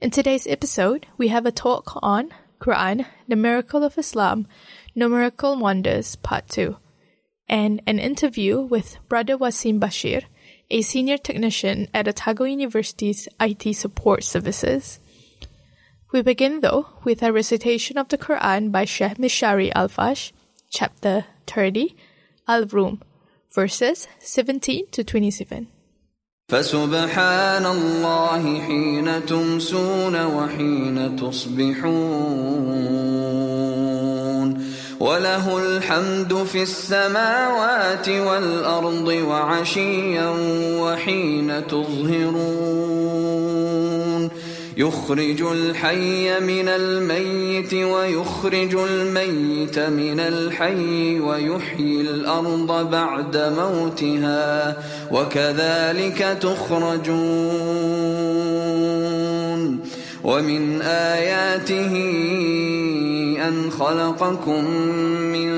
In today's episode, we have a talk on Quran, the Miracle of Islam, Numerical Wonders, Part 2, and an interview with Brother Waseem Bashir, a senior technician at Otago University's IT support services. We begin, though, with a recitation of the Quran by Sheikh Mishari Al-Afasy, chapter 30, Al-Rum, verses 17 to 27. فسبحان الله حين تمسون وحين تصبحون وله الحمد في السماوات والأرض وعشيا وحين تظهرون يخرج الحي من الميت ويخرج الميت من الحي ويحيي الأرض بعد موتها وكذلك تخرجون. ومن آياته أن خلقكم من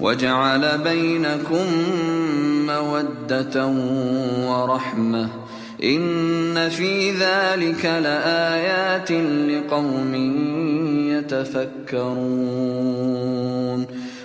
وجعل بينكم مودة ورحمة إن في ذلك لآيات لقوم يتفكرون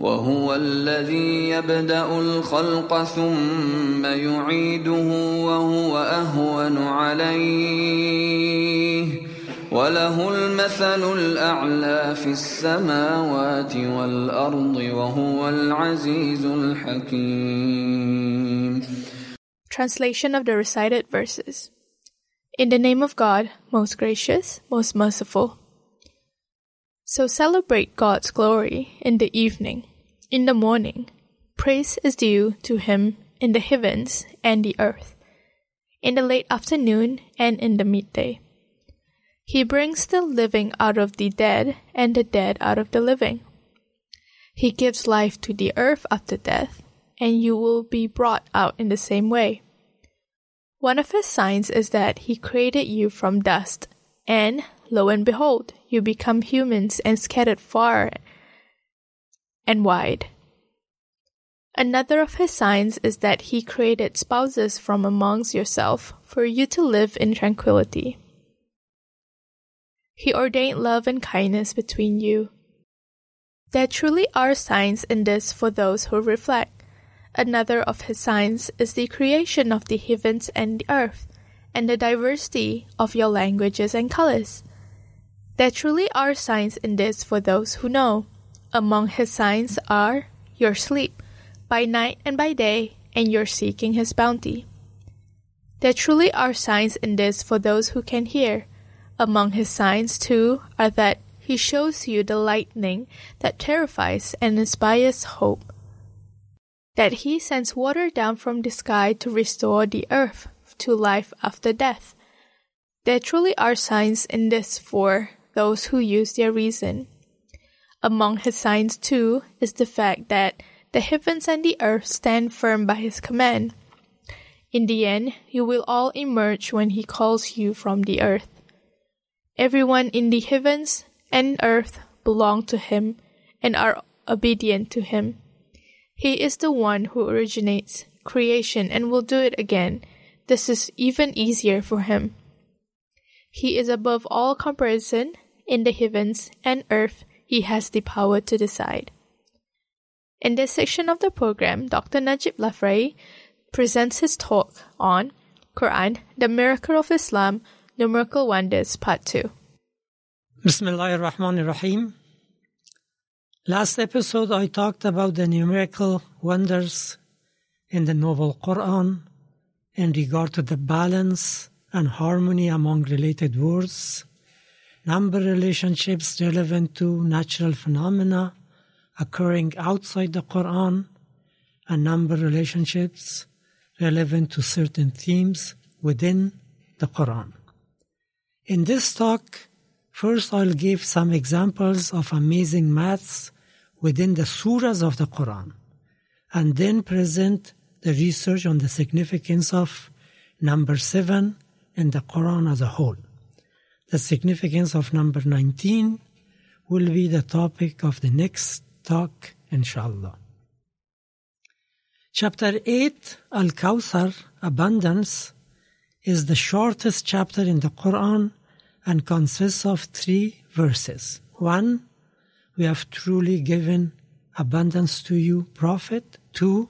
وهو الذي يبدا الخلق ثم يعيده وهو اهون عليه وله المثل الاعلى في السماوات والارض وهو العزيز الحكيم Translation of the recited verses. In the name of God, most gracious, most merciful. So celebrate God's glory in the evening. In the morning, praise is due to Him in the heavens and the earth, in the late afternoon and in the midday. He brings the living out of the dead and the dead out of the living. He gives life to the earth after death, and you will be brought out in the same way. One of his signs is that he created you from dust, and lo and behold, you become humans and scattered far and wide. Another of his signs is that he created spouses from amongst yourself for you to live in tranquility. He ordained love and kindness between you. There truly are signs in this for those who reflect. Another of his signs is the creation of the heavens and the earth, and the diversity of your languages and colors. There truly are signs in this for those who know. Among his signs are your sleep, by night and by day, and your seeking his bounty. There truly are signs in this for those who can hear. Among his signs, too, are that he shows you the lightning that terrifies and inspires hope, that he sends water down from the sky to restore the earth to life after death. There truly are signs in this for those who use their reason. Among his signs, too, is the fact that the heavens and the earth stand firm by his command. In the end, you will all emerge when he calls you from the earth. Everyone in the heavens and earth belong to him and are obedient to him. He is the one who originates creation and will do it again. This is even easier for him. He is above all comparison in the heavens and earth. He has the power to decide. In this section of the program, Dr. Najib Lafraie presents his talk on Quran, the Miracle of Islam, Numerical Wonders, Part 2. Bismillah ar-Rahman ar-Rahim. Last episode I talked about the numerical wonders in the Noble Quran in regard to the balance and harmony among related words, number relationships relevant to natural phenomena occurring outside the Quran, and number relationships relevant to certain themes within the Quran. In this talk, first I'll give some examples of amazing maths within the surahs of the Quran, and then present the research on the significance of number 7 in the Quran as a whole. The significance of number 19 will be the topic of the next talk, inshallah. Chapter 8, Al Kawthar, Abundance, is the shortest chapter in the Quran and consists of three verses. One, we have truly given abundance to you, Prophet. Two,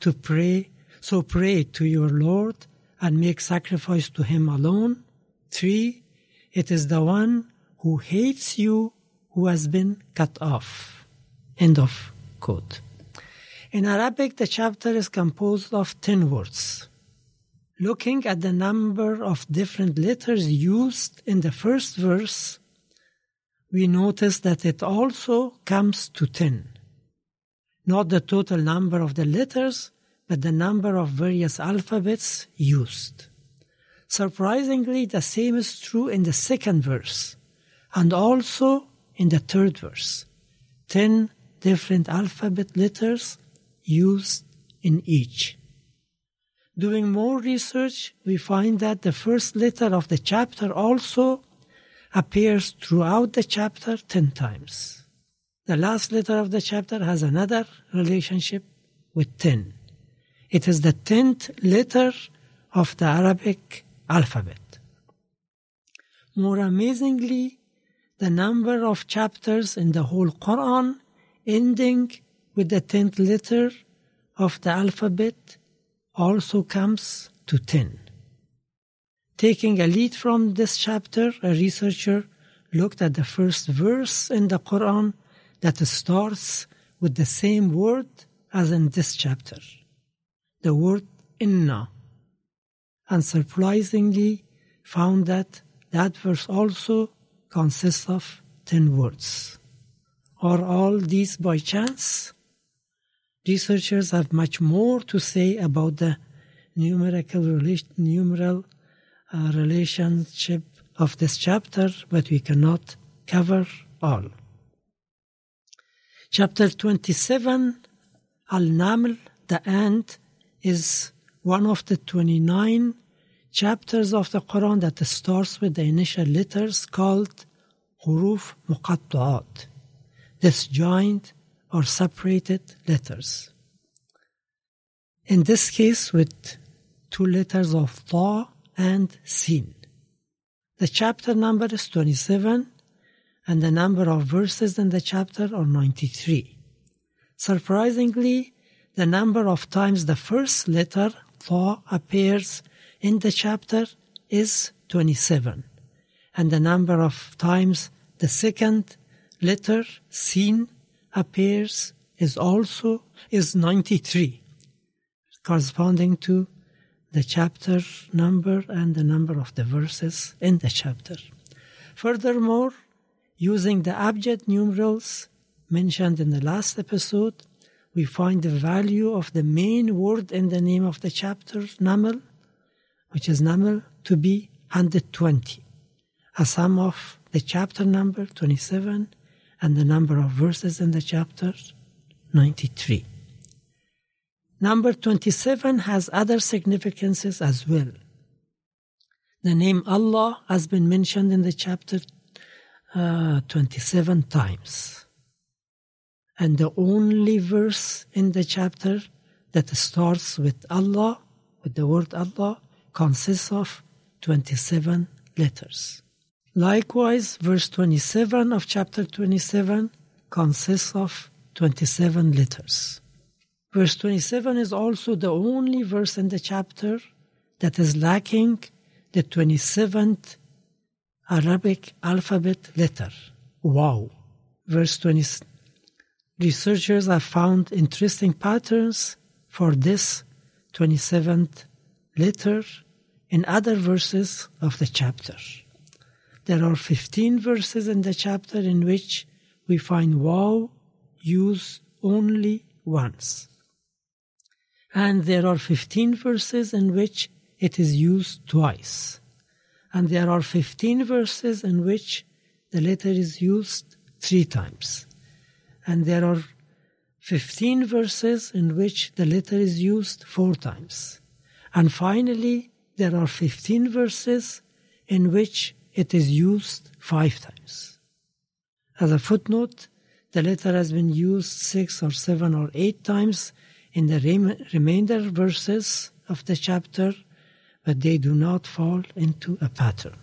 to pray, so pray to your Lord and make sacrifice to Him alone. Three, it is the one who hates you who has been cut off. End of quote. In Arabic, the chapter is composed of 10 words. Looking at the number of different letters used in the first verse, we notice that it also comes to 10. Not the total number of the letters, but the number of various alphabets used. Surprisingly, the same is true in the second verse and also in the third verse. 10 different alphabet letters used in each. Doing more research, we find that the first letter of the chapter also appears throughout the chapter 10 times. The last letter of the chapter has another relationship with 10. It is the 10th letter of the Arabic alphabet. More amazingly, the number of chapters in the whole Quran ending with the 10th letter of the alphabet also comes to 10. Taking a lead from this chapter, a researcher looked at the first verse in the Quran that starts with the same word as in this chapter, the word inna, and surprisingly found that that verse also consists of 10 words. Are all these by chance? Researchers have much more to say about the numerical numeral uh, relationship of this chapter, but we cannot cover all. Chapter 27, Al-Naml, the ant, is one of the 29 chapters of the Quran that starts with the initial letters called Huruf Muqatta'at, disjoint or separated letters. In this case, with two letters of Ta and Sin. the chapter number is 27 and the number of verses in the chapter are 93. Surprisingly, the number of times the first letter Tha appears in the chapter is 27 and the number of times the second letter Sin appears is also is 93 corresponding to the chapter number and the number of the verses in the chapter. Furthermore, using the abjad numerals mentioned in the last episode, we find the value of the main word in the name of the chapter, Naml, which is Naml, to be 120, a sum of the chapter number 27 and the number of verses in the chapter 93. Number 27 has other significances as well. The name Allah has been mentioned in the chapter uh, 27 times. And the only verse in the chapter that starts with Allah, with the word Allah, consists of 27 letters. Likewise, verse 27 of chapter 27 consists of 27 letters. Verse 27 is also the only verse in the chapter that is lacking the 27th Arabic alphabet letter. Wow. Verse 20. Researchers have found interesting patterns for this 27th letter in other verses of the chapter. There are 15 verses in the chapter in which we find wow used only once and there are 15 verses in which it is used twice. And there are 15 verses in which the letter is used three times. And there are 15 verses in which the letter is used four times. And finally, there are 15 verses in which it is used five times. As a footnote, the letter has been used six or seven or eight times in the rem- remainder verses of the chapter, but they do not fall into a pattern.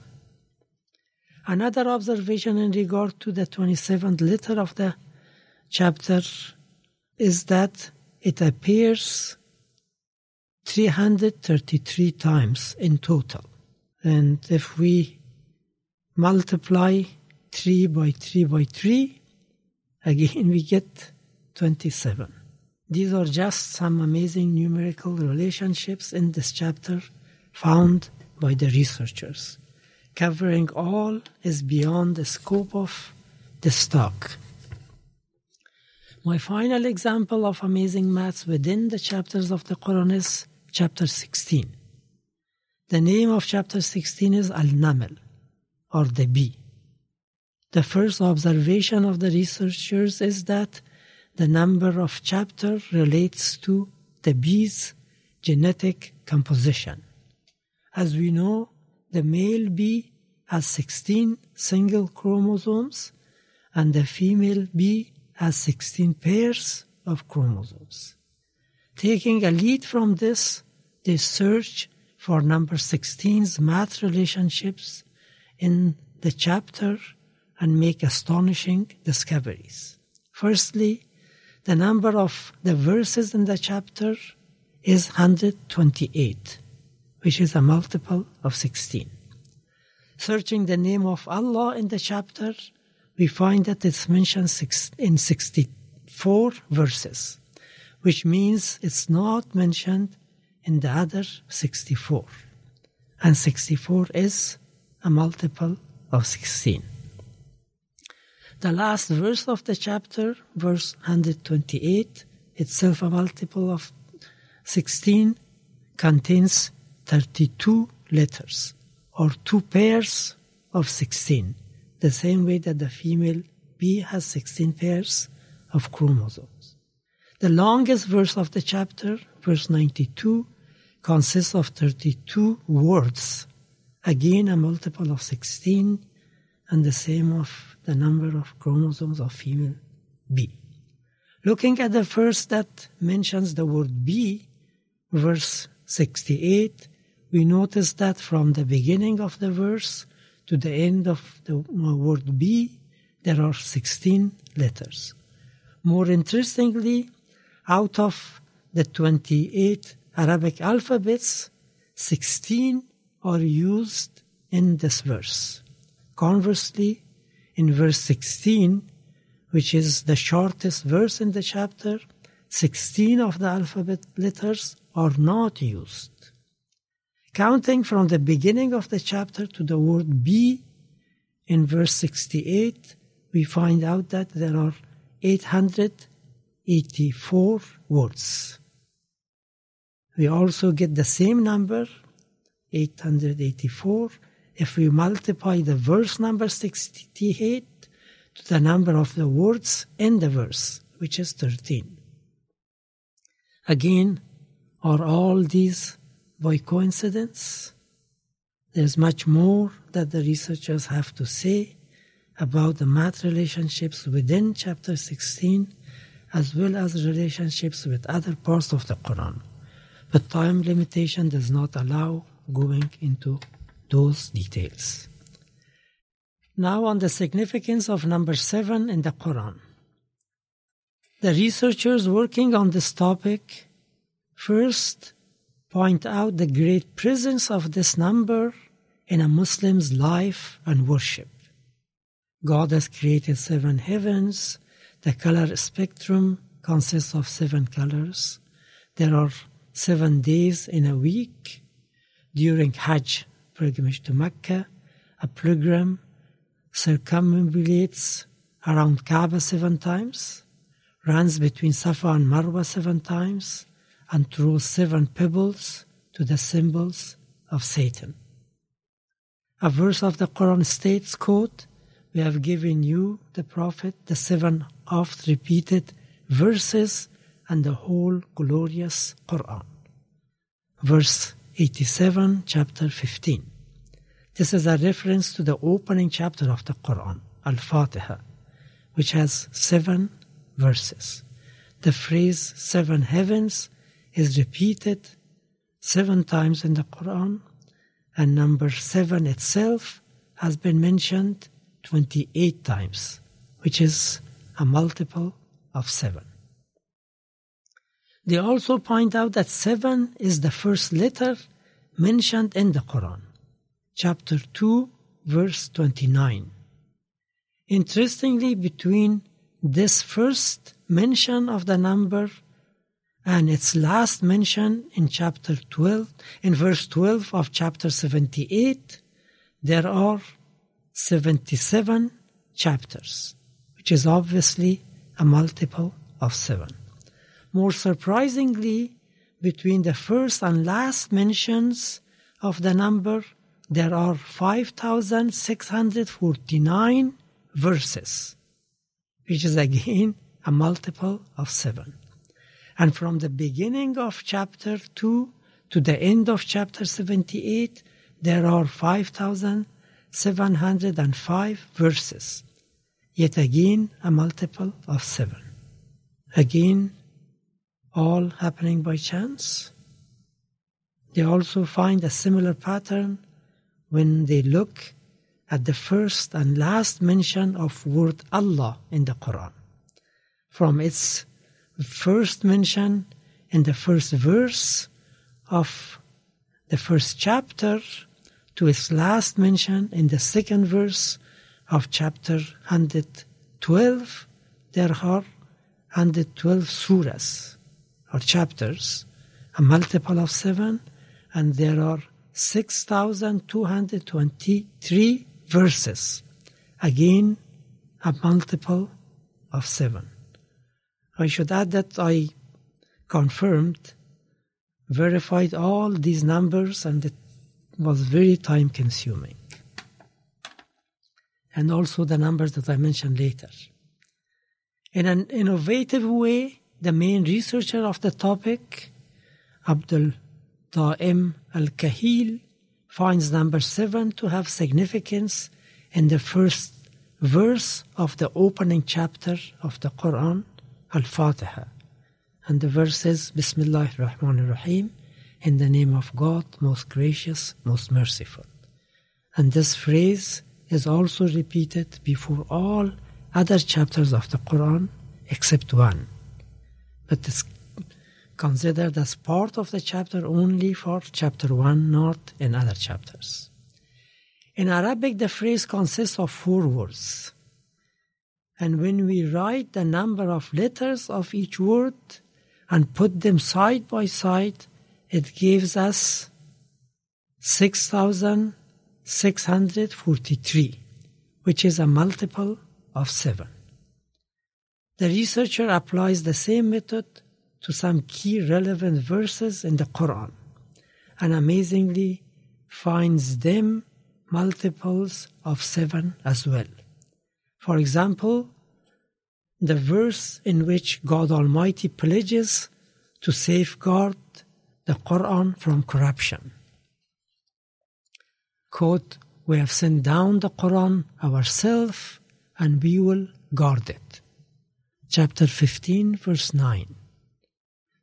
Another observation in regard to the 27th letter of the chapter is that it appears 333 times in total. And if we multiply 3 by 3 by 3, again we get 27. These are just some amazing numerical relationships in this chapter found by the researchers. Covering all is beyond the scope of this talk. My final example of amazing maths within the chapters of the Quran is chapter 16. The name of chapter 16 is Al Nahl, or the bee. The first observation of the researchers is that the number of chapter relates to the bee's genetic composition. As we know, the male bee has 16 single chromosomes and the female bee has 16 pairs of chromosomes. Taking a lead from this, they search for number 16's math relationships in the chapter and make astonishing discoveries. Firstly, the number of the verses in the chapter is 128, which is a multiple of 16. Searching the name of Allah in the chapter, we find that it's mentioned in 64 verses, which means it's not mentioned in the other 64. And 64 is a multiple of 16. The last verse of the chapter, verse 128, itself a multiple of 16, contains 32 letters, or two pairs of 16, the same way that the female bee has 16 pairs of chromosomes. The longest verse of the chapter, verse 92, consists of 32 words, again a multiple of 16, and the same of the number of chromosomes of female bee. Looking at the verse that mentions the word bee, verse 68, we notice that from the beginning of the verse to the end of the uh, word bee, there are 16 letters. More interestingly, out of the 28 Arabic alphabets, 16 are used in this verse. Conversely, in verse 16, which is the shortest verse in the chapter, 16 of the alphabet letters are not used. Counting from the beginning of the chapter to the word bee in verse 68, we find out that there are 884 words. We also get the same number, 884, if we multiply the verse number 68 to the number of the words in the verse, which is 13. Again, are all these by coincidence? There's much more that the researchers have to say about the math relationships within chapter 16 as well as relationships with other parts of the Quran. But time limitation does not allow going into those details. Now, on the significance of number seven in the Quran. The researchers working on this topic first point out the great presence of this number in a Muslim's life and worship. God has created seven heavens. The color spectrum consists of seven colors. There are seven days in a week. During Hajj pilgrimage to Mecca, a pilgrim circumambulates around Kaaba seven times, runs between Safa and Marwa seven times, and throws seven pebbles to the symbols of Satan. A verse of the Quran states, quote, We have given you, the Prophet, the seven oft repeated verses and the whole glorious Quran. Verse 87, chapter 15. This is a reference to the opening chapter of the Quran, Al Fatiha, which has seven verses. The phrase seven heavens is repeated seven times in the Quran, and number seven itself has been mentioned 28 times, which is a multiple of seven. They also point out that seven is the first letter mentioned in the Quran chapter 2, verse 29. Interestingly, between this first mention of the number and its last mention in chapter 12, in verse 12 of chapter 78, there are 77 chapters, which is obviously a multiple of seven. More surprisingly, between the first and last mentions of the number there are 5,649 verses, which is again a multiple of seven. And from the beginning of chapter 2 to the end of chapter 78, there are 5,705 verses. Yet again, a multiple of seven. Again, all happening by chance. They also find a similar pattern when they look at the first and last mention of word Allah in the Quran. From its first mention in the first verse of the first chapter to its last mention in the second verse of chapter 112, there are 112 surahs or chapters, a multiple of seven, and there are 6,223 verses. Again, a multiple of seven. I should add that I confirmed, verified all these numbers, and it was very time consuming. And also the numbers that I mentioned later. In an innovative way, the main researcher of the topic, Abdul Daem al-Kahil finds number seven to have significance in the first verse of the opening chapter of the Quran, Al-Fatiha. And the verse is Bismillah ar-Rahman ar-Rahim, in the name of God, most gracious, most merciful. And this phrase is also repeated before all other chapters of the Quran except one. But it's considered as part of the chapter only for chapter 1, not in other chapters. In Arabic, the phrase consists of four words. And when we write the number of letters of each word and put them side by side, it gives us 6,643, which is a multiple of 7. The researcher applies the same method to some key relevant verses in the Quran and amazingly finds them multiples of 7 as well. For example, the verse in which God Almighty pledges to safeguard the Quran from corruption. Quote, we have sent down the Quran ourselves and we will guard it. Chapter 15, verse 9.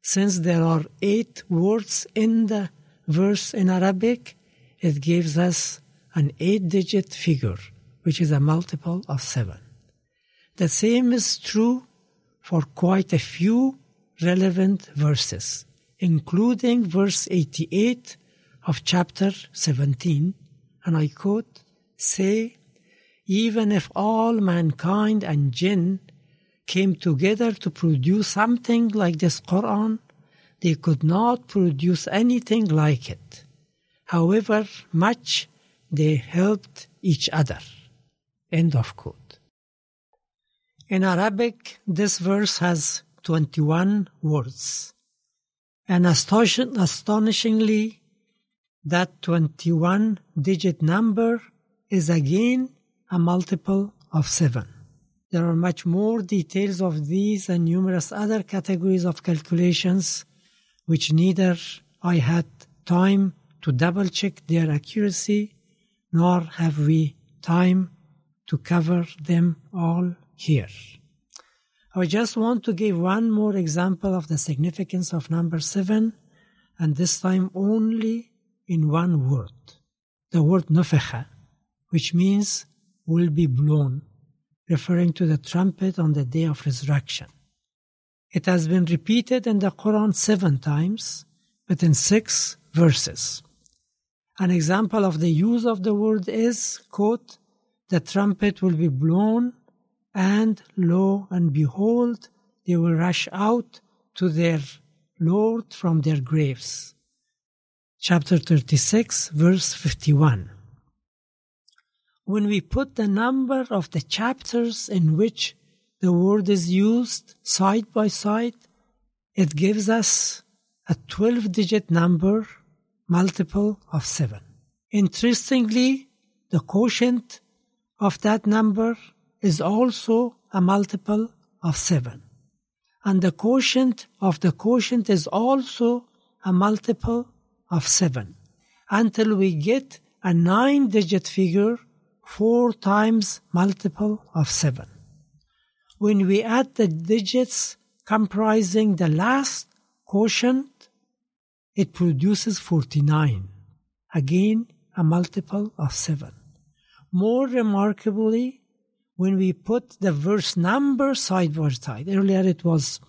Since there are eight words in the verse in Arabic, it gives us an eight digit figure, which is a multiple of seven. The same is true for quite a few relevant verses, including verse 88 of chapter 17, and I quote, Say, even if all mankind and jinn came together to produce something like this Quran, they could not produce anything like it. However much they helped each other. End of quote. In Arabic, this verse has 21 words. And astonishingly, that 21 digit number is again a multiple of 7. There are much more details of these and numerous other categories of calculations which neither I had time to double check their accuracy nor have we time to cover them all here. I just want to give one more example of the significance of number seven, and this time only in one word. The word nafakha, which means will be blown referring to the trumpet on the day of resurrection. It has been repeated in the Quran seven times, but in six verses. An example of the use of the word is, quote, the trumpet will be blown, and lo and behold, they will rush out to their Lord from their graves. Chapter 36, verse 51 when we put the number of the chapters in which the word is used side by side, it gives us a 12 digit number multiple of 7. Interestingly, the quotient of that number is also a multiple of 7. And the quotient of the quotient is also a multiple of 7 until we get a 9 digit figure four times multiple of 7. When we add the digits comprising the last quotient, it produces 49. Again, a multiple of 7. More remarkably, when we put the verse number side by side, earlier it was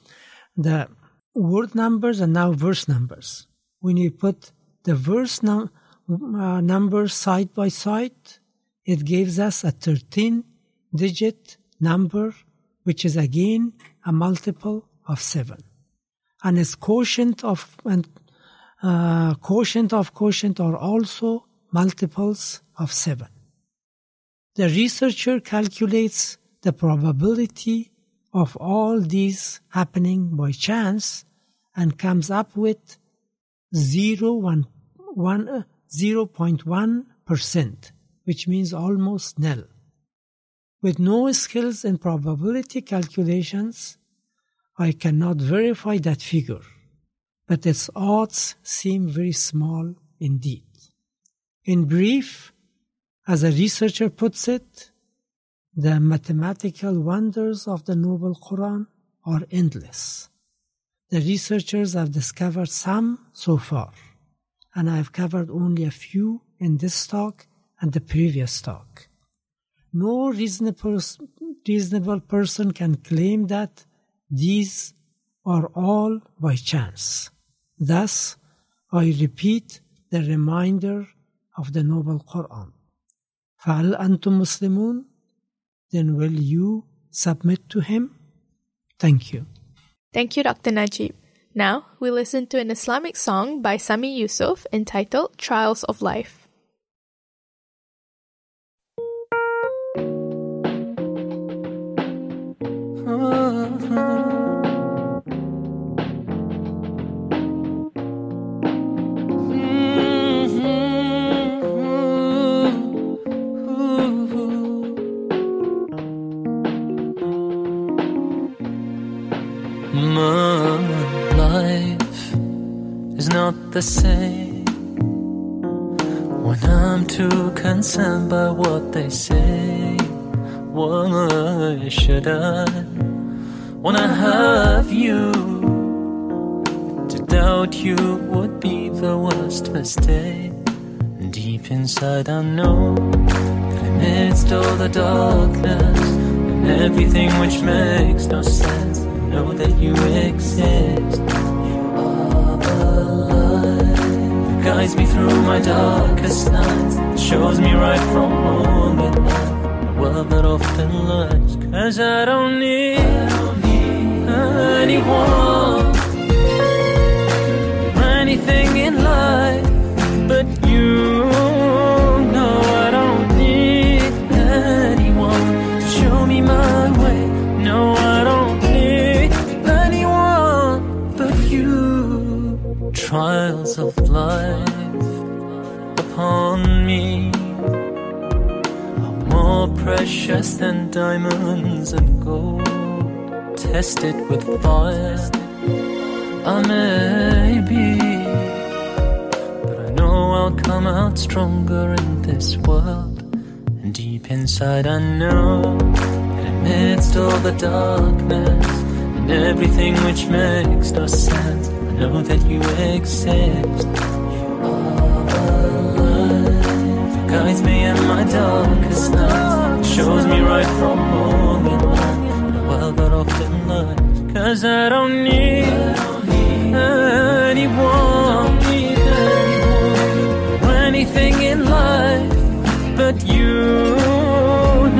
the word numbers and now verse numbers. When we put the verse num- uh, numbers side by side, it gives us a 13 digit number, which is again a multiple of 7. And its quotient of and uh, quotient of quotient are also multiples of 7. The researcher calculates the probability of all these happening by chance and comes up with 0, 1, 1, uh, 0.1% which means almost nil. With no skills in probability calculations, I cannot verify that figure, but its odds seem very small indeed. In brief, as a researcher puts it, the mathematical wonders of the Noble Quran are endless. The researchers have discovered some so far, and I have covered only a few in this talk and the previous talk. no reasonable, reasonable person can claim that these are all by chance. Thus, I repeat the reminder of the Noble Quran fahal antum muslimun Then will you submit to him? Thank you. Thank you, Dr. Najib. Now, we listen to an Islamic song by Sami Yusuf entitled Trials of Life. The same when I'm too concerned by what they say. Why should I, I have you, to doubt you would be the worst mistake? Deep inside, I know that amidst all the darkness and everything which makes no sense, I know that you exist. Guides me through my darkest nights, shows me right from wrong night. The world that often lies, cause I don't need, anyone or anything in life Tested with fire, I may be. But I know I'll come out stronger in this world. And deep inside, I know that amidst all the darkness and everything which makes no sense, I know that you exist. You are that guides me in my darkest nights, shows me right from wrong cause I don't need anyone anything in life but you.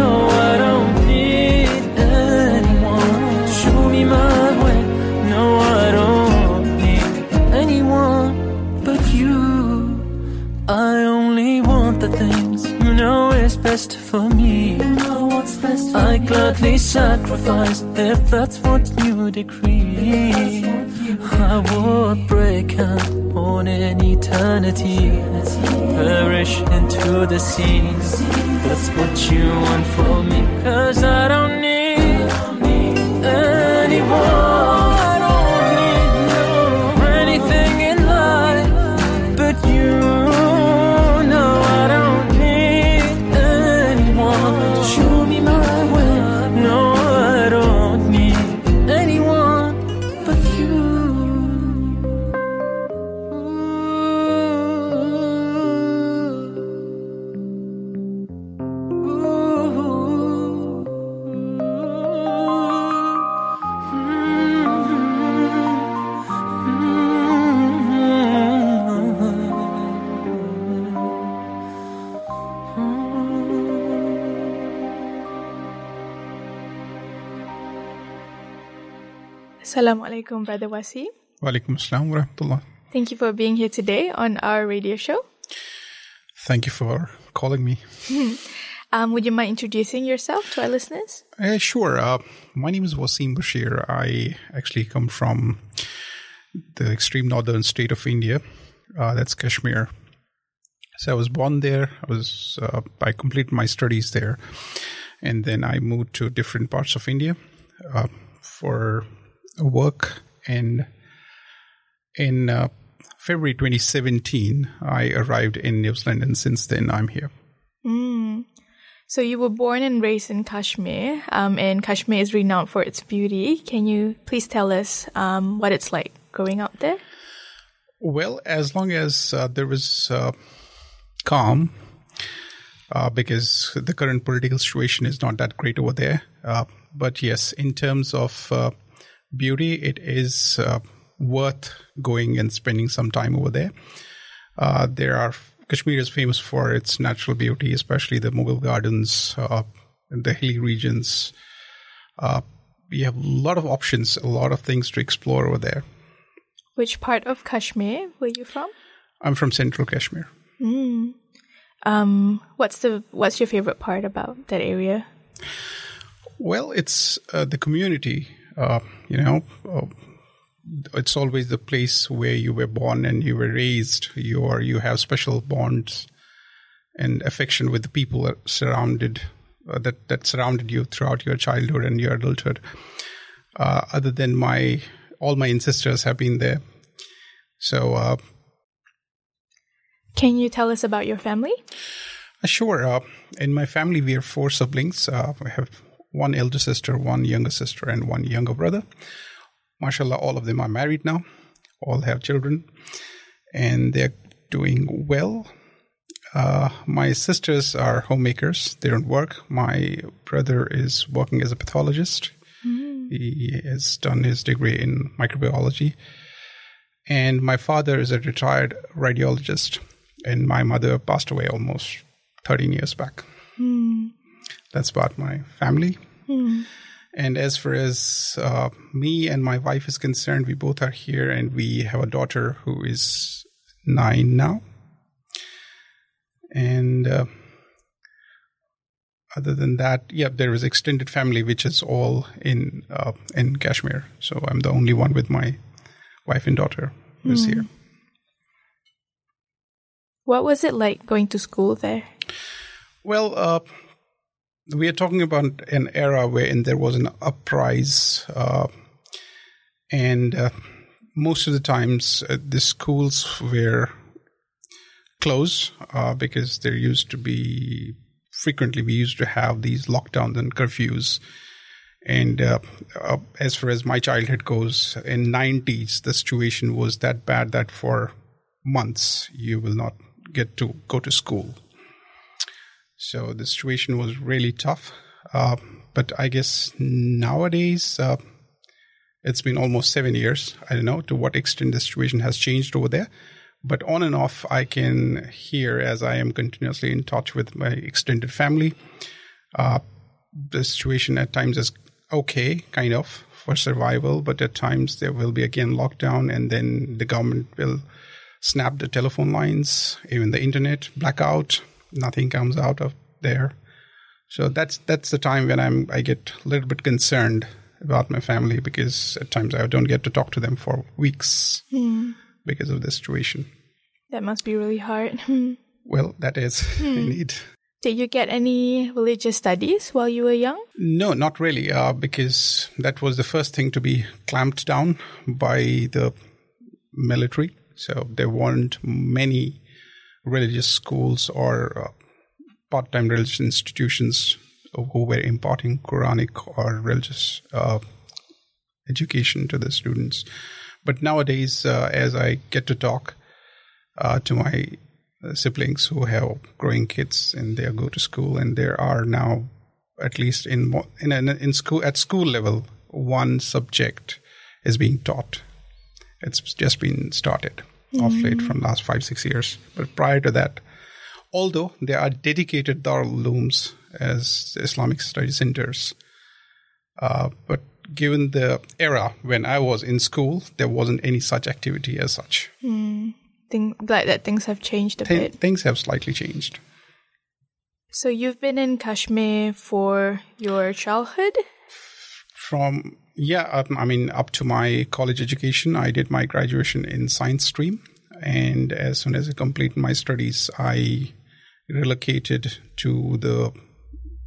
No, I don't need anyone show me my way. No, I don't need anyone but you. I only want the things you know is best for me. I gladly sacrifice if that's what you decree. I would break and on an eternity, perish into the sea. That's what you want for me, cause I don't alaikum, Brother Wasi. Walaikum assalam wa rahmatullah. Thank you for being here today on our radio show. Thank you for calling me. Um, would you mind introducing yourself to our listeners? Uh, sure. Uh, my name is Waseem Bashir. I actually come from the extreme northern state of India. Uh, that's Kashmir. So I was born there. I was uh, I completed my studies there, and then I moved to different parts of India uh, for work. And in uh, February 2017, I arrived in New Zealand, and since then I'm here. So you were born and raised in Kashmir, um, and Kashmir is renowned for its beauty. Can you please tell us um, what it's like growing up there? Well, as long as uh, there was uh, calm, uh, because the current political situation is not that great over there. Uh, but yes, in terms of uh, beauty, it is uh, worth going and spending some time over there. Uh, there are Kashmir is famous for its natural beauty, especially the Mughal gardens, uh, the hilly regions. we have a lot of options, a lot of things to explore over there. Which part of Kashmir were you from? I'm from Central Kashmir. Mm. Um, what's the what's your favorite part about that area? Well, it's uh, the community. Uh, you know, uh, it's always the place where you were born and you were raised. You are you have special bonds and affection with the people that surrounded uh, that that surrounded you throughout your childhood and your adulthood. Uh, other than my all my ancestors have been there, so uh, can you tell us about your family? Uh, sure. Uh, in my family, we are four siblings. Uh, I have one elder sister, one younger sister, and one younger brother. Mashallah, all of them are married now. All have children, and they're doing well. Uh, my sisters are homemakers. They don't work. My brother is working as a pathologist. Mm. He has done his degree in microbiology. And my father is a retired radiologist and my mother passed away almost 13 years back. That's about my family. Mm. And as far as uh, me and my wife is concerned, we both are here and we have a daughter who is nine now. And uh, other than that, yeah, there is extended family, which is all in uh, in Kashmir. So I'm the only one with my wife and daughter who's mm. here. What was it like going to school there? Well, uh, we are talking about an era wherein there was an uprise, uh, and uh, most of the times uh, the schools were closed uh, because there used to be frequently we used to have these lockdowns and curfews. And uh, as far as my childhood goes, in 90s, the situation was that bad that for months you will not get to go to school. So the situation was really tough. Uh, but I guess nowadays, uh, it's been almost seven years. I don't know to what extent the situation has changed over there. But on and off, I can hear as I am continuously in touch with my extended family. Uh, the situation at times is okay, kind of, for survival, but at times there will be again lockdown, and then the government will snap the telephone lines, even the internet blackout. Nothing comes out of there. So that's that's the time when I'm I get a little bit concerned about my family because at times I don't get to talk to them for weeks mm. because of the situation. That must be really hard. well, that is mm. indeed. Did you get any religious studies while you were young? No, not really, uh, because that was the first thing to be clamped down by the military. So there weren't many religious schools or uh, part-time religious institutions who were imparting Quranic or religious uh, education to the students. But nowadays, uh, as I get to talk uh, to my siblings who have growing kids and they go to school, and there are now, at least in in in school at school level, one subject is being taught it's just been started mm. off late from last five, six years. But prior to that, although there are dedicated Darul Ulooms as Islamic study centers, uh, but given the era when I was in school, there wasn't any such activity as such. Mm. Think, glad that things have changed a Th- bit. Things have slightly changed. So you've been in Kashmir for your childhood? From yeah, I mean, up to my college education, I did my graduation in science stream. And as soon as I completed my studies, I relocated to the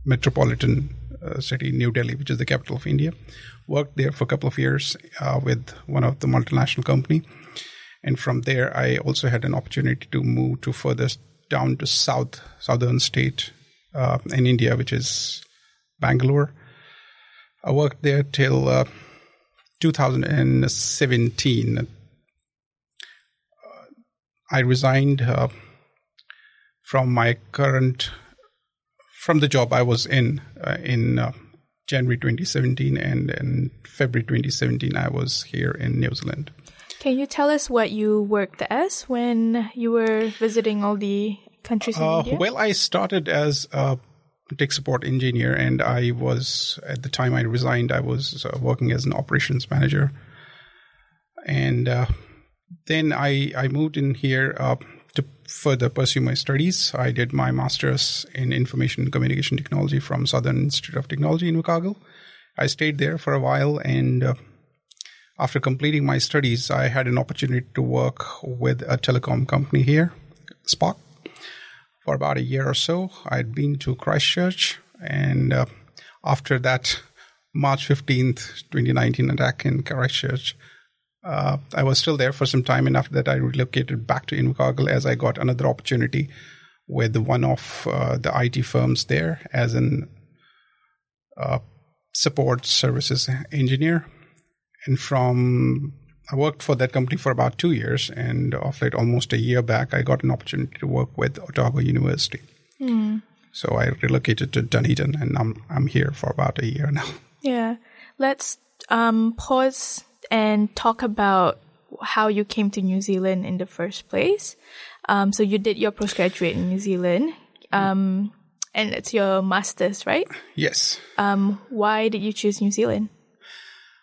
metropolitan uh, city, New Delhi, which is the capital of India. Worked there for a couple of years uh, with one of the multinational company. And from there, I also had an opportunity to move to further down to south, southern state uh, in India, which is Bangalore I worked there till uh, 2017. I resigned uh, from my current from the job I was in uh, in uh, January 2017, and in February 2017, I was here in New Zealand. Can you tell us what you worked as when you were visiting all the countries in Uh, well, I started as a tech support engineer, and I was at the time I resigned. I was uh, working as an operations manager, and uh, then I I moved in here uh, to further pursue my studies. I did my master's in information communication technology from Southern Institute of Technology Invercargill. I stayed there for a while, and uh, after completing my studies, I had an opportunity to work with a telecom company here, Spark for about a year or so. I'd been to Christchurch, and uh, after that March 15th, 2019 attack in Christchurch, uh, I was still there for some time, and after that, I relocated back to Invercargill as I got another opportunity with one of uh, the IT firms there as an uh, support services engineer. And from I worked for that company for about two years, and of late, almost a year back, I got an opportunity to work with Otago University. So I relocated to Dunedin, and I'm I'm here for about a year now. Yeah. Let's um, pause and talk about how you came to New Zealand in the first place. Um, so you did your postgraduate in New Zealand, um, and it's your master's, right? Yes. Um, why did you choose New Zealand?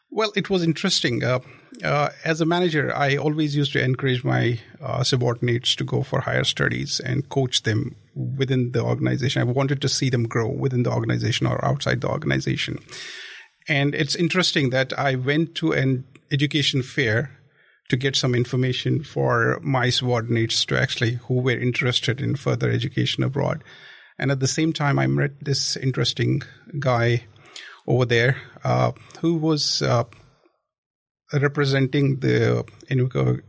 Well, it was interesting. Uh, uh, as a manager, I always used to encourage my uh, subordinates to go for higher studies and coach them within the organization. I wanted to see them grow within the organization or outside the organization. And it's interesting that I went to an education fair to get some information for my subordinates to actually who were interested in further education abroad. And at the same time, I met this interesting guy over there uh, who was uh, representing the Invercargill,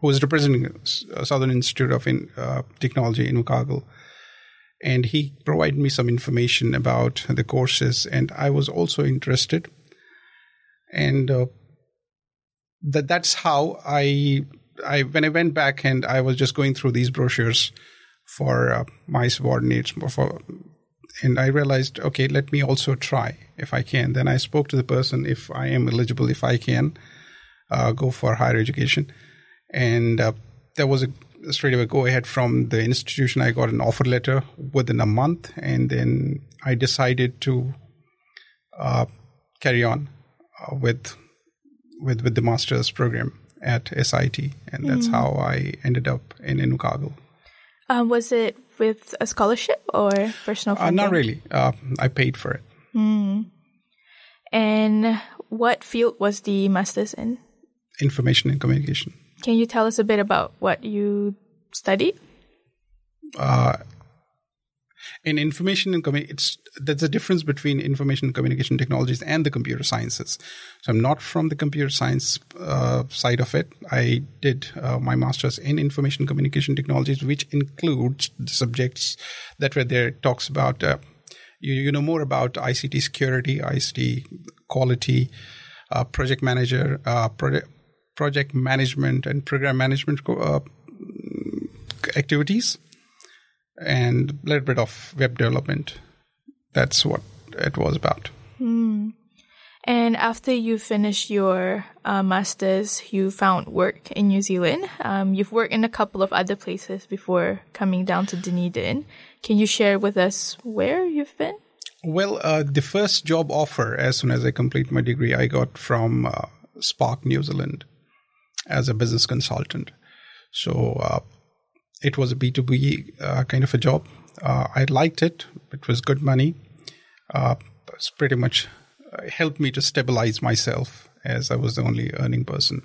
who was representing uh, Southern Institute of in, uh, Technology in Invercargill. And he provided me some information about the courses, and I was also interested. And uh, that that's how I I when I went back and I was just going through these brochures for uh, my subordinates for and I realized okay let me also try if I can. Then I spoke to the person if I am eligible if I can uh, go for higher education. And uh, there was a straight away go ahead from the institution. I got an offer letter within a month and then I decided to uh, carry on uh, with with with the master's program at SIT, and that's how I ended up in Invercargill. Um, was it with a scholarship or personal Uh, not really. Uh, I paid for it. And what field was the master's in? Information and communication. Can you tell us a bit about what you studied? In information and communication, it's there's a difference between information and communication technologies and the computer sciences. So I'm not from the computer science uh, side of it. I did uh, my master's in information communication technologies, which includes the subjects that were there. It talks about uh, you, you know more about ICT security, ICT quality, uh, project manager, uh, project project management, and program management uh, activities and a little bit of web development. That's what it was about. And after you finished your uh, master's, you found work in New Zealand. Um, you've worked in a couple of other places before coming down to Dunedin. Can you share with us where you've been? Well, uh, the first job offer, as soon as I complete my degree, I got from uh, Spark New Zealand as a business consultant. So uh, it was a B2B uh, kind of a job. Uh, I liked it. It was good money. Uh, it's pretty much uh, helped me to stabilize myself as I was the only earning person.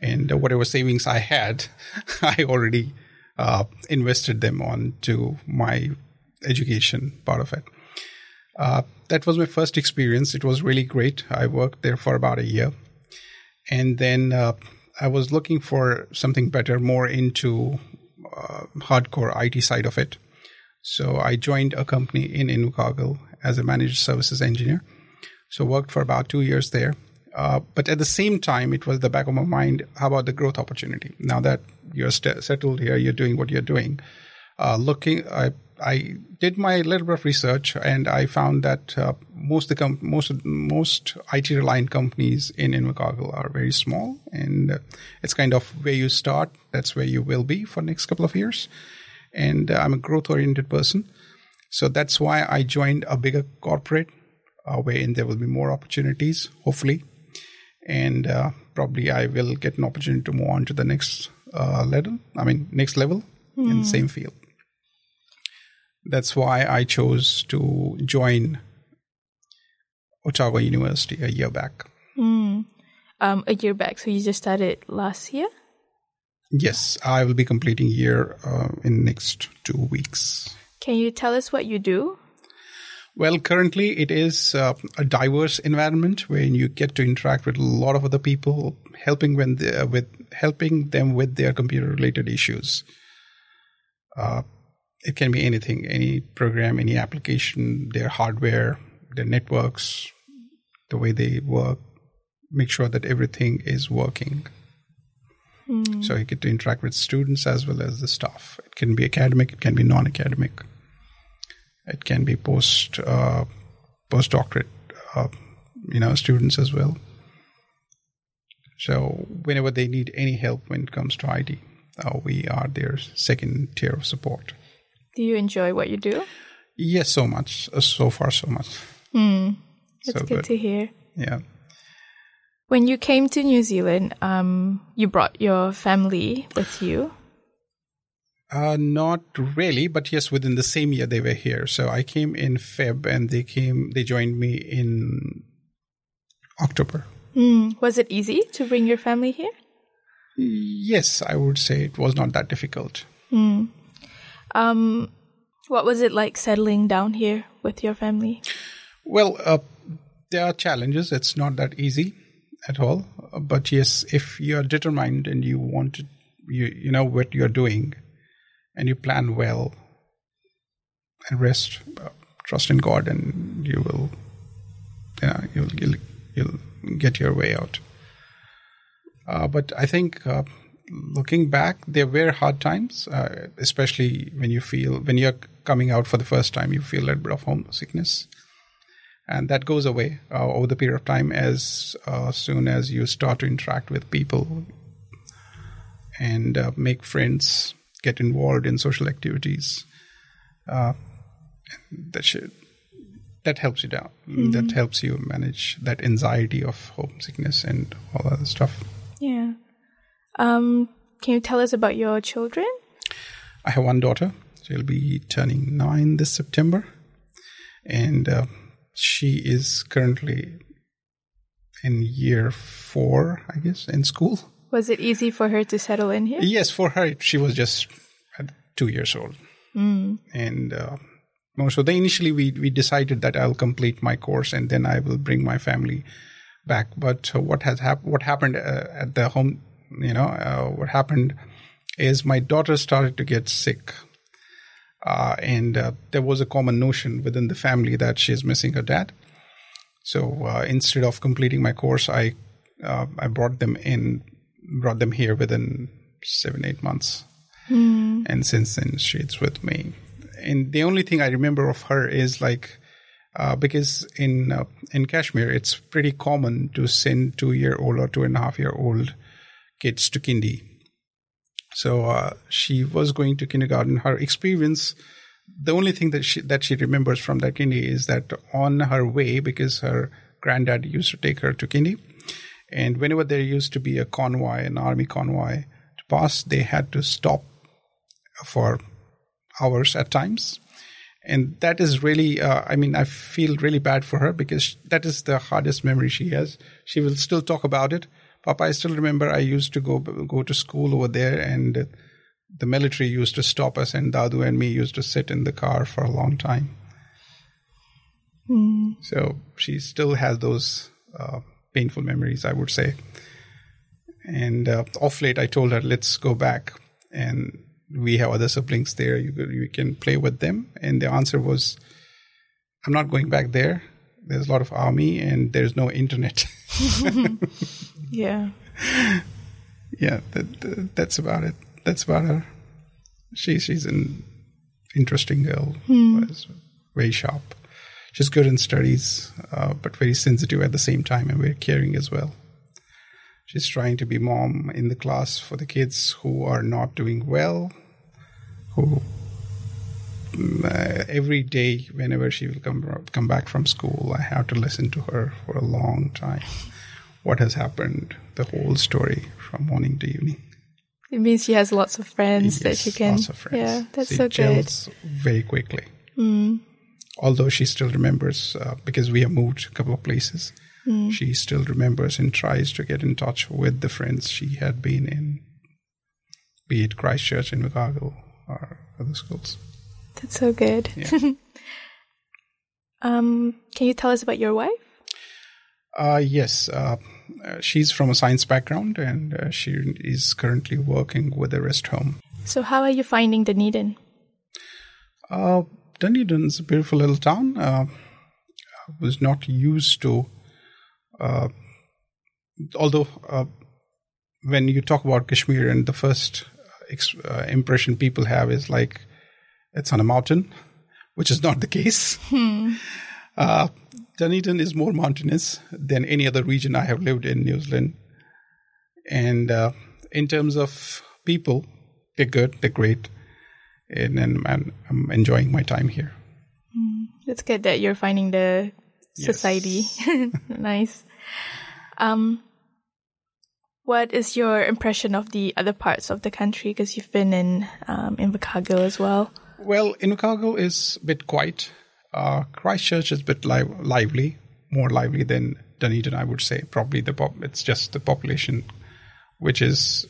And uh, whatever savings I had, I already uh, invested them on to my education part of it. That was my first experience. It was really great. I worked there for about a year. And then I was looking for something better, more into hardcore IT side of it. So I joined a company in Invercargill as a managed services engineer. So worked for about two years there. Uh, but at the same time, it was the back of my mind, how about the growth opportunity? Now that you're st- settled here, you're doing what you're doing. Uh, looking, I I did my little bit of research, and I found that uh, most the com- most most IT reliant companies in Invercargill are very small, and uh, it's kind of where you start. That's where you will be for the next couple of years. And uh, I'm a growth oriented person, so that's why I joined a bigger corporate, uh, wherein there will be more opportunities, hopefully, and uh, probably I will get an opportunity to move on to the next uh, level. I mean, next level in the same field. That's why I chose to join Otago University a year back. Um, a year back. So you just started last year? Yes, I will be completing year uh, in next two weeks. Can you tell us what you do? Well, currently it is uh, a diverse environment where you get to interact with a lot of other people, helping when with helping them with their computer-related issues. Uh, it can be anything, any program, any application, their hardware, their networks, the way they work. Make sure that everything is working. So you get to interact with students as well as the staff. It can be academic, it can be non-academic. It can be post uh, postdoctorate, uh, you know, students as well. So whenever they need any help when it comes to IT, uh, we are their second tier of support. Do you enjoy what you do? Yes, so much. Uh, so far, so much. That's So good, good. to hear. Yeah. When you came to New Zealand, um, you brought your family with you. Uh, not really, but yes, within the same year they were here. So I came in Feb, and they came. They joined me in October. Was it easy to bring your family here? Yes, I would say it was not that difficult. Um, what was it like settling down here with your family? Well, uh, there are challenges. It's not that easy at all. Uh, But yes, if you are determined and you want to, you you know what you're doing, and you plan well, and rest, uh, trust in God, and you will, you know, you'll you'll, you'll get your way out. Uh, but I think uh, looking back, there were hard times, uh, especially when you feel when you're coming out for the first time, you feel a little bit of homesickness. And that goes away uh, over the period of time as uh, soon as you start to interact with people and uh, make friends get involved in social activities uh, that should that helps you down. That helps you manage that anxiety of homesickness and all other stuff. Yeah. Um, can you tell us about your children? I have one daughter. She'll be turning nine this September, and uh, she is currently in year four, I guess, in school. Was it easy for her to settle in here? Yes, for her, she was just two years old, and uh, so they initially we we decided that I'll complete my course and then I will bring my family back. But uh, what has hap- what happened uh, at the home, you know, uh, what happened is my daughter started to get sick. Uh, and uh, there was a common notion within the family that she's missing her dad. So uh, instead of completing my course, I uh, I brought them in, brought them here within seven eight months, and since then she's with me. And the only thing I remember of her is like uh, because in uh, in Kashmir it's pretty common to send two year old or two and a half year old kids to kindy. So uh, she was going to kindergarten. Her experience, the only thing that she that she remembers from that kindy is that on her way, because her granddad used to take her to kindy, and whenever there used to be a convoy, an army convoy to pass, they had to stop for hours at times. And that is really, uh, I mean, I feel really bad for her because that is the hardest memory she has. She will still talk about it. Papa, I still remember I used to go go to school over there, and the military used to stop us, and Dadu and me used to sit in the car for a long time. So she still has those uh, painful memories, I would say. And uh, off late, I told her, let's go back. And we have other siblings there. You, you can play with them. And the answer was, I'm not going back there. There's a lot of army and there's no internet. Yeah. yeah, that, that- that's about it. That's about her. She, she's an interesting girl. Was very sharp. She's good in studies, uh, but very sensitive at the same time and very caring as well. She's trying to be mom in the class for the kids who are not doing well, who mm, uh, every day whenever she will come come back from school, I have to listen to her for a long time. What has happened, the whole story from morning to evening. It means she has lots of friends that she Yes, can. lots of friends. Yeah, that's She so good. Very quickly. Although she still remembers, uh, because we have moved a couple of places, Hmm. she still remembers and tries to get in touch with the friends she had been in, be it Christchurch Invercargill or other schools. That's so good. Yeah. Um, can you tell us about your wife? Uh, yes, uh, she's from a science background and uh, she is currently working with a rest home. So, how are you finding Dunedin? Uh, is a beautiful little town. Uh, I was not used to, uh, although uh, when you talk about Kashmir, and the first ex- uh, impression people have is like it's on a mountain, which is not the case. Uh, Dunedin is more mountainous than any other region I have lived in New Zealand. And uh, in terms of people, they're good, they're great, and, and, and I'm enjoying my time here. It's good that you're finding the society nice. Um, what is your impression of the other parts of the country? Because you've been in um, Invercargill as well. Well, Invercargill is a bit quiet. Uh, Christchurch is a bit li- lively, more lively than Dunedin, I would say. Probably the pop- it's just the population, which is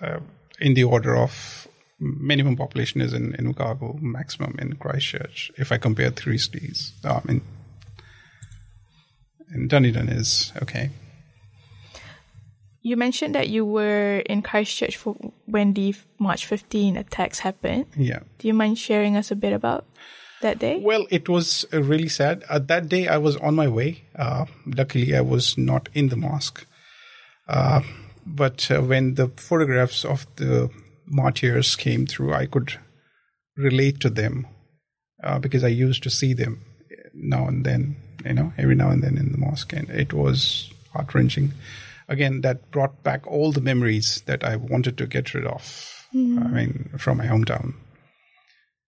uh, in the order of minimum population is in in Invercargill, maximum in Christchurch. If I compare three cities, and Dunedin is okay. You mentioned that you were in Christchurch for when the March 15 attacks happened. Yeah. Do you mind sharing us a bit about that day? Well, it was uh, really sad. Uh, that day, I was on my way. Uh, luckily, I was not in the mosque. Uh, but uh, when the photographs of the martyrs came through, I could relate to them uh, because I used to see them now and then, you know, every now and then in the mosque, and it was heart wrenching. Again, that brought back all the memories that I wanted to get rid of. I mean, from my hometown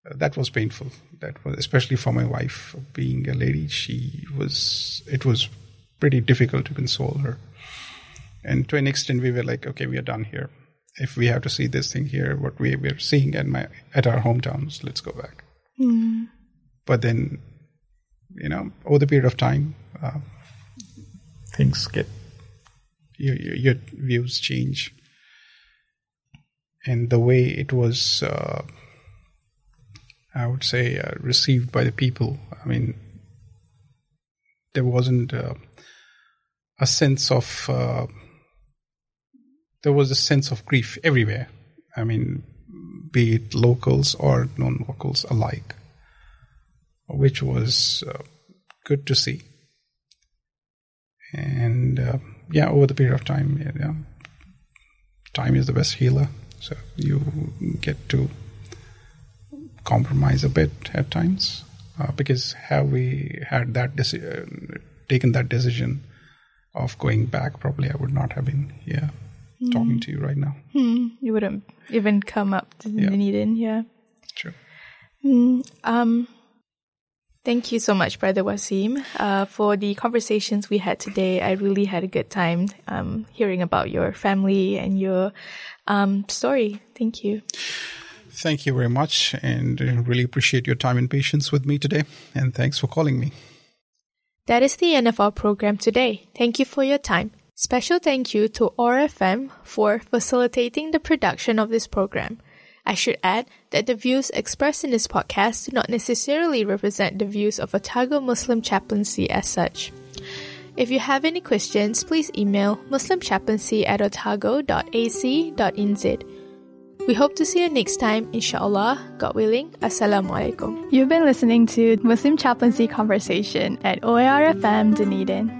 that was painful. That was especially for my wife, being a lady. She was. It was pretty difficult to console her. And to an extent, we were like, okay, we are done here. If we have to see this thing here, what we were seeing at my at our hometowns, let's go back. But then, you know, over the period of time, uh, things get your, your, your views change, and the way it was. Uh, I would say, uh, received by the people. I mean, there wasn't uh, a sense of, uh, there was a sense of grief everywhere. I mean, be it locals or non locals alike, which was uh, good to see. And uh, yeah, over the period of time, yeah, yeah, time is the best healer. So you get to compromise a bit at times uh, because have we had that deci- uh, taken that decision of going back probably i would not have been here talking to you right now Hmm, you wouldn't even come up to Yeah. Dunedin, yeah. True. Um, thank you so much, Brother Waseem, uh, for the conversations we had today. I really had a good time um, hearing about your family and your um, story. Thank you. Thank you very much and uh, really appreciate your time and patience with me today and thanks for calling me That is the end of our program today. Thank you for your time. Special thank you to OARFM for facilitating the production of this program. I should add that the views expressed in this podcast do not necessarily represent the views of Otago Muslim Chaplaincy as such. If you have any questions, please email muslimchaplaincy at otago.ac.nz. We hope to see you next time, inshallah, God willing. Assalamu alaikum. You've been listening to Muslim Chaplaincy Conversation at OARFM Dunedin.